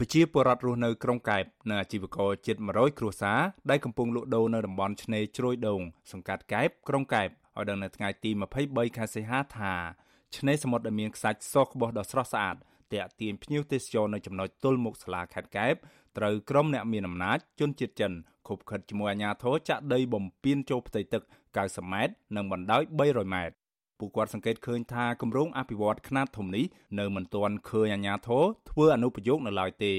ប្រជាពលរដ្ឋរស់នៅក្រុងកែបនិងអាជីវករជិត100គ្រួសារដែលកំពុងលក់ដូរនៅតំបន់ឆ្នេរជ្រោយដូងសង្កាត់កែបក្រុងកែបឲ្យដឹងនៅថ្ងៃទី23ខែសីហាថាឆ្នេរសមុទ្រដែលមានខ្សាច់សក្បុសដ៏ស្រស់ស្អាតតាក់ទាញភ្ញៀវទេសចរនៅចំណុចទល់មុខសាលាខេត្តកែបត្រូវក្រុមអ្នកមានអំណាចជនជាតិចិនខົບខិតជាមួយអាជ្ញាធរចាក់ដីបំពេញចូលផ្ទៃទឹក90ម៉ែត្រនិងបណ្ដោយ300ម៉ែត្រ ពួកគាត់សង្កេតឃើញថាគម្រោងអភិវឌ្ឍខ្នាតធំនេះនៅមិនទាន់ឃើញអាជ្ញាធរធ្វើអនុប្រយោគនៅឡើយទេ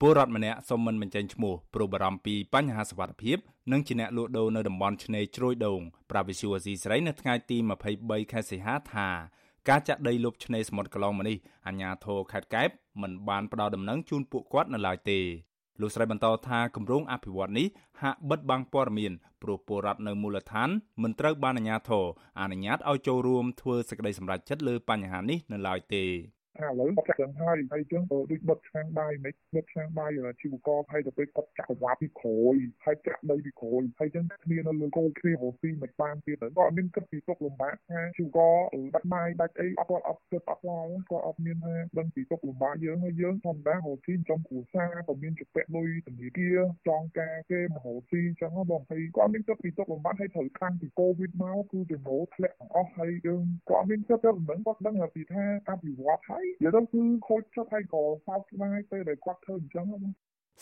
ពលរដ្ឋម្នាក់សុំមិនបញ្ចេញឈ្មោះព្រោះបារម្ភពីបញ្ហាសុវត្ថិភាពនិងជាអ្នកលក់ដូរនៅតំបន់ឆ្នេរជ្រោយដូងប្រាវិសុវអាស៊ីស្រីនៅថ្ងៃទី23ខែសីហាថាការចាក់ដីលុបឆ្នេរសមុទ្រកន្លងមកនេះអាជ្ញាធរខេត្តកែបមិនបានផ្ដល់ដំណឹងជូនពួកគាត់នៅឡើយទេ លោកស្រីបន្តថាគម្រោងអភិវឌ្ឍនេះហាក់បិទបាំងព័ត៌មានព្រោះពលរដ្ឋនៅមូលដ្ឋានមិនត្រូវបានអាជ្ញាធរអនុញ្ញាតឲ្យចូលរួមធ្វើសេចក្តីសម្រេចចិត្តលើបញ្ហានេះនៅឡើយទេ ឥឡូវគាត់ចឹងហើយហើយចឹងដូចបិទឆ្នាំងបាយមិនបិទឆ្នាំងបាយជីវករហើយទៅពេលគាត់ចាក់វ៉ាពីក្រួយហើយចាក់ដីពីក្រួយហើយចឹងគ្នានៅលើគោលគ្នារស់ស៊ីមិនបានទៀតគាត់អត់មានគិតពីទុកលំបាកថាជីវករបាត់បាយបាច់អីអត់គាត់អត់គិតអត់ឡើងគាត់អត់មានថាដឹងពីទុកលំបាកយើងហើយយើងធម្មតារស់ស៊ីចំគ្រួសារក៏មានជពាក់លុយធនាគារចងការគេមហោស៊ីចឹងបងហើយគាត់មានគិតពីទុកលំបាកហើយត្រូវខ្លាំងពីកូវីដមកគឺចំណូលធ្លាក់ទាំងអស់ហើយយើងគាត់មានគិតទៅមិនគាត់ដឹងពីថាអភិវឌ្ឍហើយនិយាយទៅគឺខូចចិត្តហើយក៏សោកស្ដាយពេលដែលគាត់ធ្វើអញ្ចឹងហ្នឹង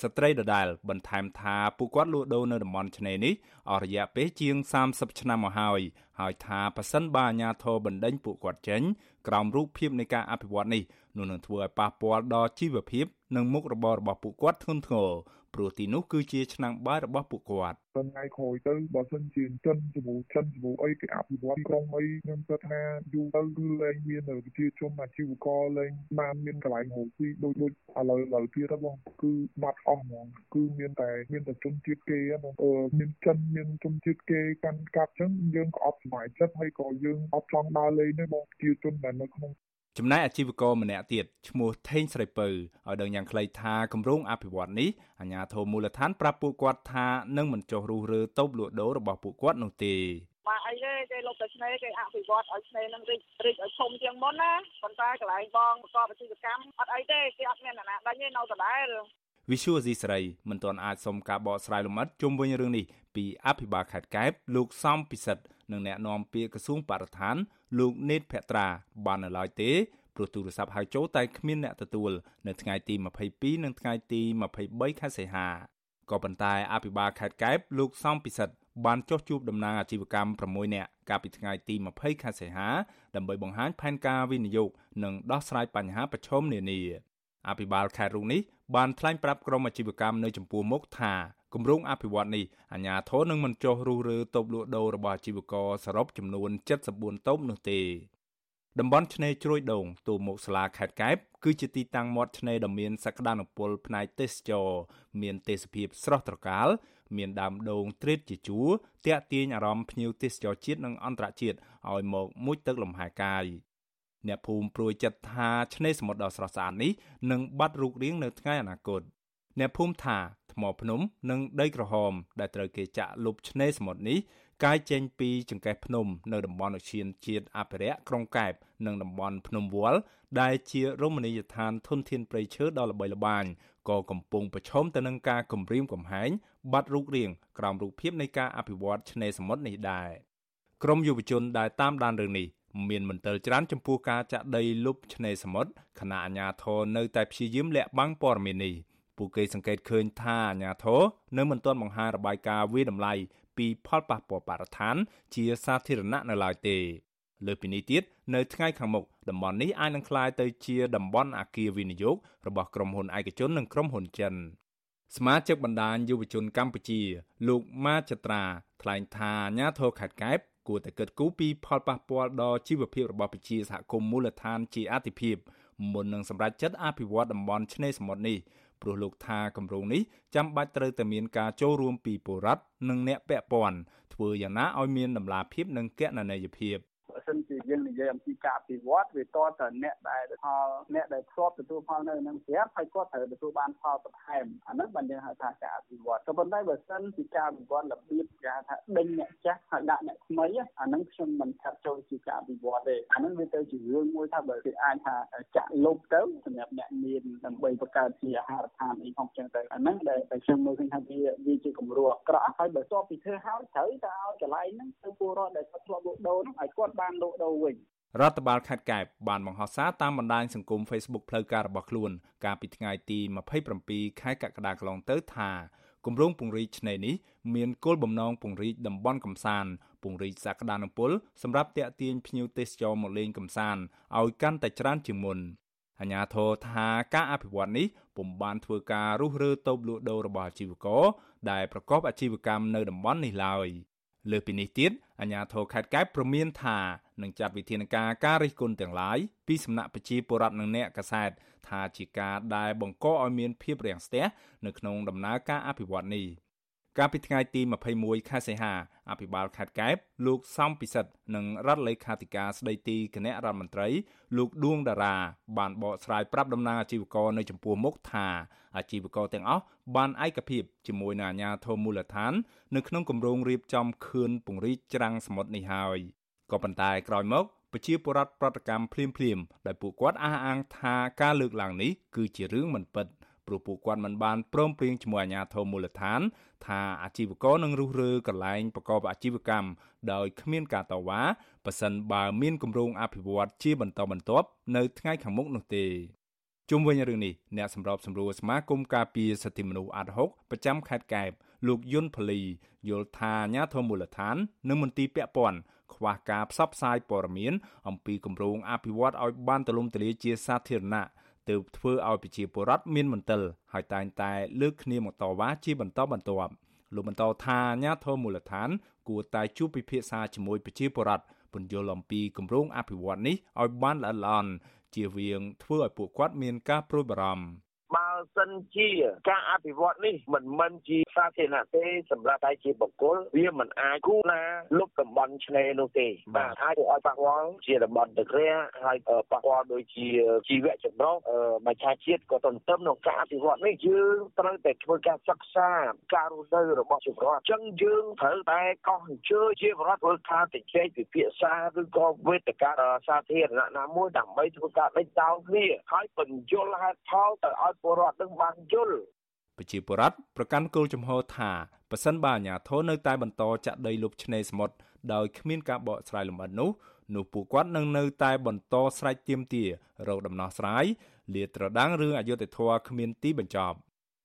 ស្ត្រីដដែលបន្ថែមថាពួកគាត់លក់ដូរនៅតំបន់ឆ្នេរនេះអស់រយៈពេលជាង30ឆ្នាំមកហើយហើយថាប៉ះសិនបើអាញាធរបណ្ដេញពួកគាត់ចេញក្រោមរូបភាពនៃការអភិវឌ្ឍនេះនោះនឹងធ្វើឲ្យប៉ះពាល់ដល់ជីវភាព និងមុខរបររបស់ពួកគាត់ធ្ងន់ធ្ងរព្រោះទីនោះគឺជាឆ្នាំងបាយរបស់ពួកគាត់ថ្ងៃក្រោយទៅបើសិនជាចិនជាមួយចិនជាមួយអីគេអភិវឌ្ឍក្រុងអីខ្ញុំគិតថាយូរទៅគឺលែងមានប្រជាជនអាជីវករលែងបានមានកន្លែងរកស៊ីដូចដូចឥឡូវឥឡូវទៀតបងគឺបាត់អស់ហ្មងគឺមានតែមានតែជនជាតិគេហ្នឹងអឺមានចិនមានជនជាតិគេកាន់កាប់អញ្ចឹងយើងក៏អត់សុខចិត្តហើយក៏យើងអត់ចង់ដើរលេងទេបងប្រជាជនដែលនៅក្នុង ចំណែកអាជីវករម្នាក់ទៀតឈ្មោះថេងស្រីពៅឲ្យដឹងយ៉ាងខ្លីថាគម្រោងអភិវឌ្ឍនេះអាជ្ញាធរមូលដ្ឋានប្រាប់ពួកគាត់ថានឹងមិនចុះរុះរើតូបលក់ដូររបស់ពួកគាត់នោះទេបាទអីទេគេលុបទៅឆ្នេរគេអភិវឌ្ឍឲ្យឆ្នេរនឹងរីករីកឲ្យធំជាងមុនណាប៉ុន្តែកន្លែងបងប្រកបអាជីវកម្មអត់អីទេគេអត់មានអ្នកណាដេញទេនៅដដែលវិសុវអ៊ីស្រាអ៊ីមិនទាន់អាចសុំការបកស្រាយលម្អិតជុំវិញរឿងនេះពីអភិបាលខេត្តកែបលោកសំពិសិដ្ឋនិងអ្នកនាំពាក្យក្រសួងបរិស្ថាន លោកនេតភក្ត្រាបាននៅឡើយទេព្រោះទូរស័ព្ទហៅចូលតែគ្មានអ្នកទទួលនៅថ្ងៃទី22និងថ្ងៃទី23ខែសីហាក៏ប៉ុន្តែអភិបាលខេត្តកែបលោកសំពិសិដ្ឋបានចុះជួបតំណាងអាជីវកម្ម6នាក់កាលពីថ្ងៃទី20ខែសីហាដើម្បីបង្ហាញផែនការវិនិយោគនិងដោះស្រាយបញ្ហាប្រឈមនានាអភិបាលខេត្តរូបនេះបានថ្លែងប្រាប់ក្រុមអាជីវកម្មនៅចំពោះមុខថា គម្រោងអភិវឌ្ឍនេះអាជ្ញាធរនឹងមិនចុះរុះរើតូបលក់ដូររបស់អាជីវករសរុបចំនួន74តូបនោះទេតំបន់ឆ្នេរជ្រោយដងទូមុខសាលាខេត្តកែបគឺជាទីតាំងមាត់ឆ្នេរដ៏មានសក្តានុពលផ្នែកទេសចរមានទេសភាពស្រស់ត្រកាលមានដើមដូងទ្រេតជាជួរតាក់ទាញអារម្មណ៍ភ្ញៀវទេសចរជាតិនិងអន្តរជាតិឲ្យមកមុជទឹកលំហែកាយអ្នកភូមិព្រួយចិត្តថាឆ្នេរសមុទ្រដ៏ស្រស់ស្អាតនេះនឹងបាត់រូបរាងនៅថ្ងៃអនាគត អ្នកភូមិថាថ្មភ្នំ និងដីក្រហម ដែលត្រូវគេចាក់លុបឆ្នេរសមុទ្រនេះកាយចេញពីចង្កេះភ្នំ នៅតំបន់ឧទ្យានជាតិអភិរក្សក្រុងកែបនិងតំបន់ភ្នំវល់ដែលជារមណីយដ្ឋានធនធានព្រៃឈើដ៏ល្បីល្បាញក៏កំពុងប្រឈមទៅនឹងការគំរាមកំហែងបាត់រូបរាងក្រោមរូបភាពនៃការអភិវឌ្ឍឆ្នេរសមុទ្រនេះដែរក្រមយុវជនដែលតាមដានរឿងនេះមានមន្ទិលច្រើនចំពោះការចាក់ដីលុបឆ្នេរសមុទ្រខណៈអាជ្ញាធរនៅតែព្យាយាមលាក់បាំងព័ត៌មាននេះ ពួកគេសង្កេតឃើញថាអាជ្ញាធរនៅមិនទាន់បង្ហាញរបាយការណ៍វិតម្លៃពីផលប៉ះពាល់បរិស្ថាន ជាសាធារណៈនៅឡើយទេលើពីនេះទៀតនៅថ្ងៃខាងមុខតំបន់នេះអាចនឹងក្លាយទៅជាតំបន់អាគារវិនិយោគរបស់ក្រុមហ៊ុនឯកជននិងក្រុមហ៊ុនចិនសមាជិកបណ្ដាញយុវជនកម្ពុជា លោកម៉ាចត្រាថ្លែងថាអាញាធរខេត្តកែបគួរតែគិតគូរពីផលប៉ះពាល់ដល់ជីវភាពរបស់ប្រជាសហគមន៍មូលដ្ឋានជាអាទិភាពមុននឹងសម្រេចចិត្តអភិវឌ្ឍតំបន់ឆ្នេរសមុទ្រនេះ ព្រោះលោកថាគម្រោងនេះចាំបាច់ត្រូវតែមានការចូលរួមពីពលរដ្ឋនិងអ្នកពាក់ព័ន្ធធ្វើយ៉ាងណាឲ្យមានតម្លាភាពនិងកណន័យភាពបើ សិសិនជាយើងនិយាយអំពីការអភិវឌ្ឍវាតតែអ្នកដែលផលអ្នកដែលធ្លាប់ទទួលផលនៅនឹងស្រាប់ហើយគាត់ត្រូវទទួលបានផលបន្ថែមអាហ្នឹងបានយើងហៅថាការអភិវឌ្ឍក៏ប៉ុន្តែបើសិនជាការអភិវឌ្ឍរបៀបគេហៅថាដេញអ្នកចាស់ហើយដាក់អ្នកថ្មីអាហ្នឹងខ្ញុំមិនថាចូលជាការអភិវឌ្ឍទេអាហ្នឹងវាទៅជារឿងមួយថាបើគេអាចថាចាក់លុបទៅសម្រាប់អ្នកមានដើម្បីបង្កើតជាអាហារដ្ឋានអីផងចឹងទៅអាហ្នឹងដែលខ្ញុំមើលឃើញថាវាវាជាគំរូអាក្រក់ហើយបើស្ទាប់ពីធ្វើហើយត្រូវតែឲ្យកន្លែងហ្នឹងទៅពលរដ្ឋដែលគាត់ធ្លាប់លក់ដូរហ្នឹងឲ្យគាត់បានលក់ដូរវិញរដ្ឋបាលខេត្តកែបបានបង្ហោះសារតាមបណ្ដាញសង្គម Facebook ផ្លូវការរបស់ខ្លួន កាលពីថ្ងៃទី27ខែកក្កដាកន្លងទៅថាគម្រោងពង្រីកឆ្នេរនេះមានគោលបំណងពង្រីកតំបន់កំសាន្តពង្រីកសក្តានុពលសម្រាប់ទាក់ទាញភ្ញៀវទេសចរមកលេងកំសាន្តឲ្យកាន់តែច្រើនជាងមុនអាញាធរថាការអភិវឌ្ឍនេះពុំបានធ្វើការរុះរើតូបលក់ដូររបស់អាជីវករដែលប្រកបអាជីវកម្មនៅតំបន់នេះឡើយលើពីនេះទៀត អាជ្ញាធរខេត្តកែបព្រមានថានឹងចាត់វិធានការការរិះគន់ទាំងឡាយពីសំណាក់ប្រជាពលរដ្ឋនិងអ្នកកសែតថាជាការដែលបង្កឲ្យមានភាពរាំងស្ទះនៅក្នុងដំណើរការអភិវឌ្ឍនេះ កាលពីថ្ងៃទី21ខែសីហាអភិបាលខេត្តកែបលោកសំពិសិដ្ឋនិងរដ្ឋលេខាធិការស្ដីទីគណៈរដ្ឋមន្ត្រី លោកដួងតារា បានបកស្រាយប្រាប់តំណាងអាជីវករនៅចំពោះមុខថាអាជីវករទាំងអស់បានឯកភាពជាមួយនឹងអាជ្ញាធរមូលដ្ឋាន នៅក្នុងគម្រោងរៀបចំខឿនពង្រីកច្រាំងសមុទ្រនេះហើយក៏ប៉ុន្តែក្រោយមកប្រជាពលរដ្ឋប្រតិកម្មភ្លាមភ្លាមដែលពួកគាត់អះអាងថាការលើកឡើងនេះគឺជារឿងមិនពិត ព្រោះពួកគាត់មិនបានព្រមព្រៀងជាមួយអាជ្ញាធរមូលដ្ឋាន ថាអាជីវករនឹងរុះរើកន្លែងប្រកបអាជីវកម្មដោយគ្មានការតវ៉ាប៉ះសិនបើមានគម្រោងអភិវឌ្ឍជាបន្តបន្ទាប់នៅថ្ងៃខាងមុខនោះទេជុំវិញរឿងនេះអ្នកសម្របសម្រួលសមាគមការពារសិទ្ធិមនុស្សអាត់ហុកប្រចាំខេត្តកែបលោកយុនផលីយល់ថាអាញាធមូលដ្ឋាន និងមន្ទីរពាក់ព័ន្ធខ្វះការផ្សព្វផ្សាយព័ត៌មានអំពីគម្រោងអភិវឌ្ឍឲ្យបានទូលំទូលាយជាសាធារណៈ ទើបធ្វើឲ្យប្រជាពលរដ្ឋមានមន្ទិលហើយតែងតែលើកគ្នាមកតវ៉ាជាបន្តបន្ទាប់លោកបន្តថាអាញាធមូលដ្ឋាន គួរតែជួបពិភាក្សាជាមួយប្រជាពលរដ្ឋពន្យល់អំពីគម្រោងអភិវឌ្ឍនេះឲ្យបានល្អិតល្អន់ជៀសវាងធ្វើឲ្យពួកគាត់មានការព្រួយបារម្ភបើ សិនជា ការអភិវឌ្ឍនេះមិនមែនជាសាធារណៈទេសម្រាប់តែជាបុគ្គលវាមិនអាចគូណាលុបតំបន់ឆ្នេរនោះទេបាទអាចទៅឲ្យប៉ះពាល់ជាតំបន់ទឹករាហើយប៉ះពាល់ដូចជាជីវៈចម្រុះមច្ឆជាតិក៏ទន្ទឹមនឹងការអភិវឌ្ឍនេះយើងត្រូវតែធ្វើការសិក្សាការរស់នៅរបស់ជីវរដ្ឋអញ្ចឹងយើងត្រូវតែកោះអញ្ជើញជីវរដ្ឋធ្វើការតិចពិភាក្សាឬក៏វេទិកាសាធារណៈណាមួយដើម្បីធ្វើការដេញដោលគ្នាហើយបញ្យល់ហេតុផលទៅឲ្យពលរដ្ឋនឹងបានយល់ប្រជាពលរដ្ឋប្រកាន់គោលជំហរថាប៉ះសិនបើអាញាធននៅតែបន្តចាក់ដីលុបឆ្នេរសមុទ្រដោយគ្មានការបកស្រាយលម្អិតនោះនោះពួកគាត់នឹងនៅតែបន្តស្រែកទាមទាររកដំណោះស្រាយលាតត្រដាងរឿងអយុត្តិធម៌គ្មានទីបញ្ចប់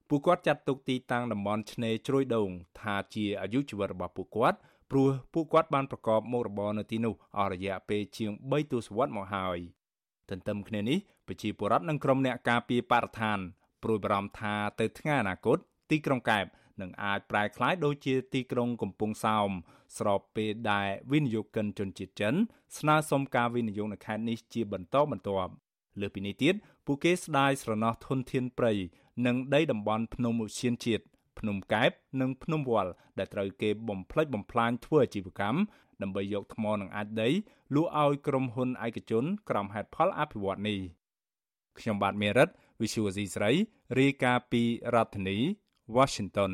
ពួកគាត់ចាត់ទុកទីតាំងតំបន់ឆ្នេរជ្រោយដូងថាជាអាយុជីវិតរបស់ពួកគាត់ព្រោះពួកគាត់បានប្រកបមុខរបរនៅទីនោះអស់រយៈពេលជាង3ទសវត្សរ៍មកហើយទន្ទឹមគ្នានេះប្រជាពលរដ្ឋនិងក្រុមអ្នកការពារបរិស្ថាន ព្រួយបារម្ភថាទៅថ្ងៃអនាគតទីក្រុងកែបនឹងអាចប្រែក្លាយដូចជាទីក្រុងកំពង់សោមស្របពេលដែលវិនិយោគិនជនជាតិចិនស្នើសុំការវិនិយោគនៅខេត្តនេះជាបន្តបន្ទាប់លើពីនេះទៀតពួកគេស្ដាយស្រណោះធនធានព្រៃនិងដីតំបន់ភ្នំឧឈានជាតិភ្នំកែបនិងភ្នំវល់ដែលត្រូវគេបំផ្លិចបំផ្លាញធ្វើអាជីវកម្មដើម្បីយកថ្មនិងអាចដីលក់ឲ្យក្រុមហ៊ុនឯកជន ក្រោមហេតុផលអភិវឌ្ឍនេះខ្ញុំបាទមេរិត Visual C ស្រីរាយការណ៍ពីរដ្ឋធានី Washington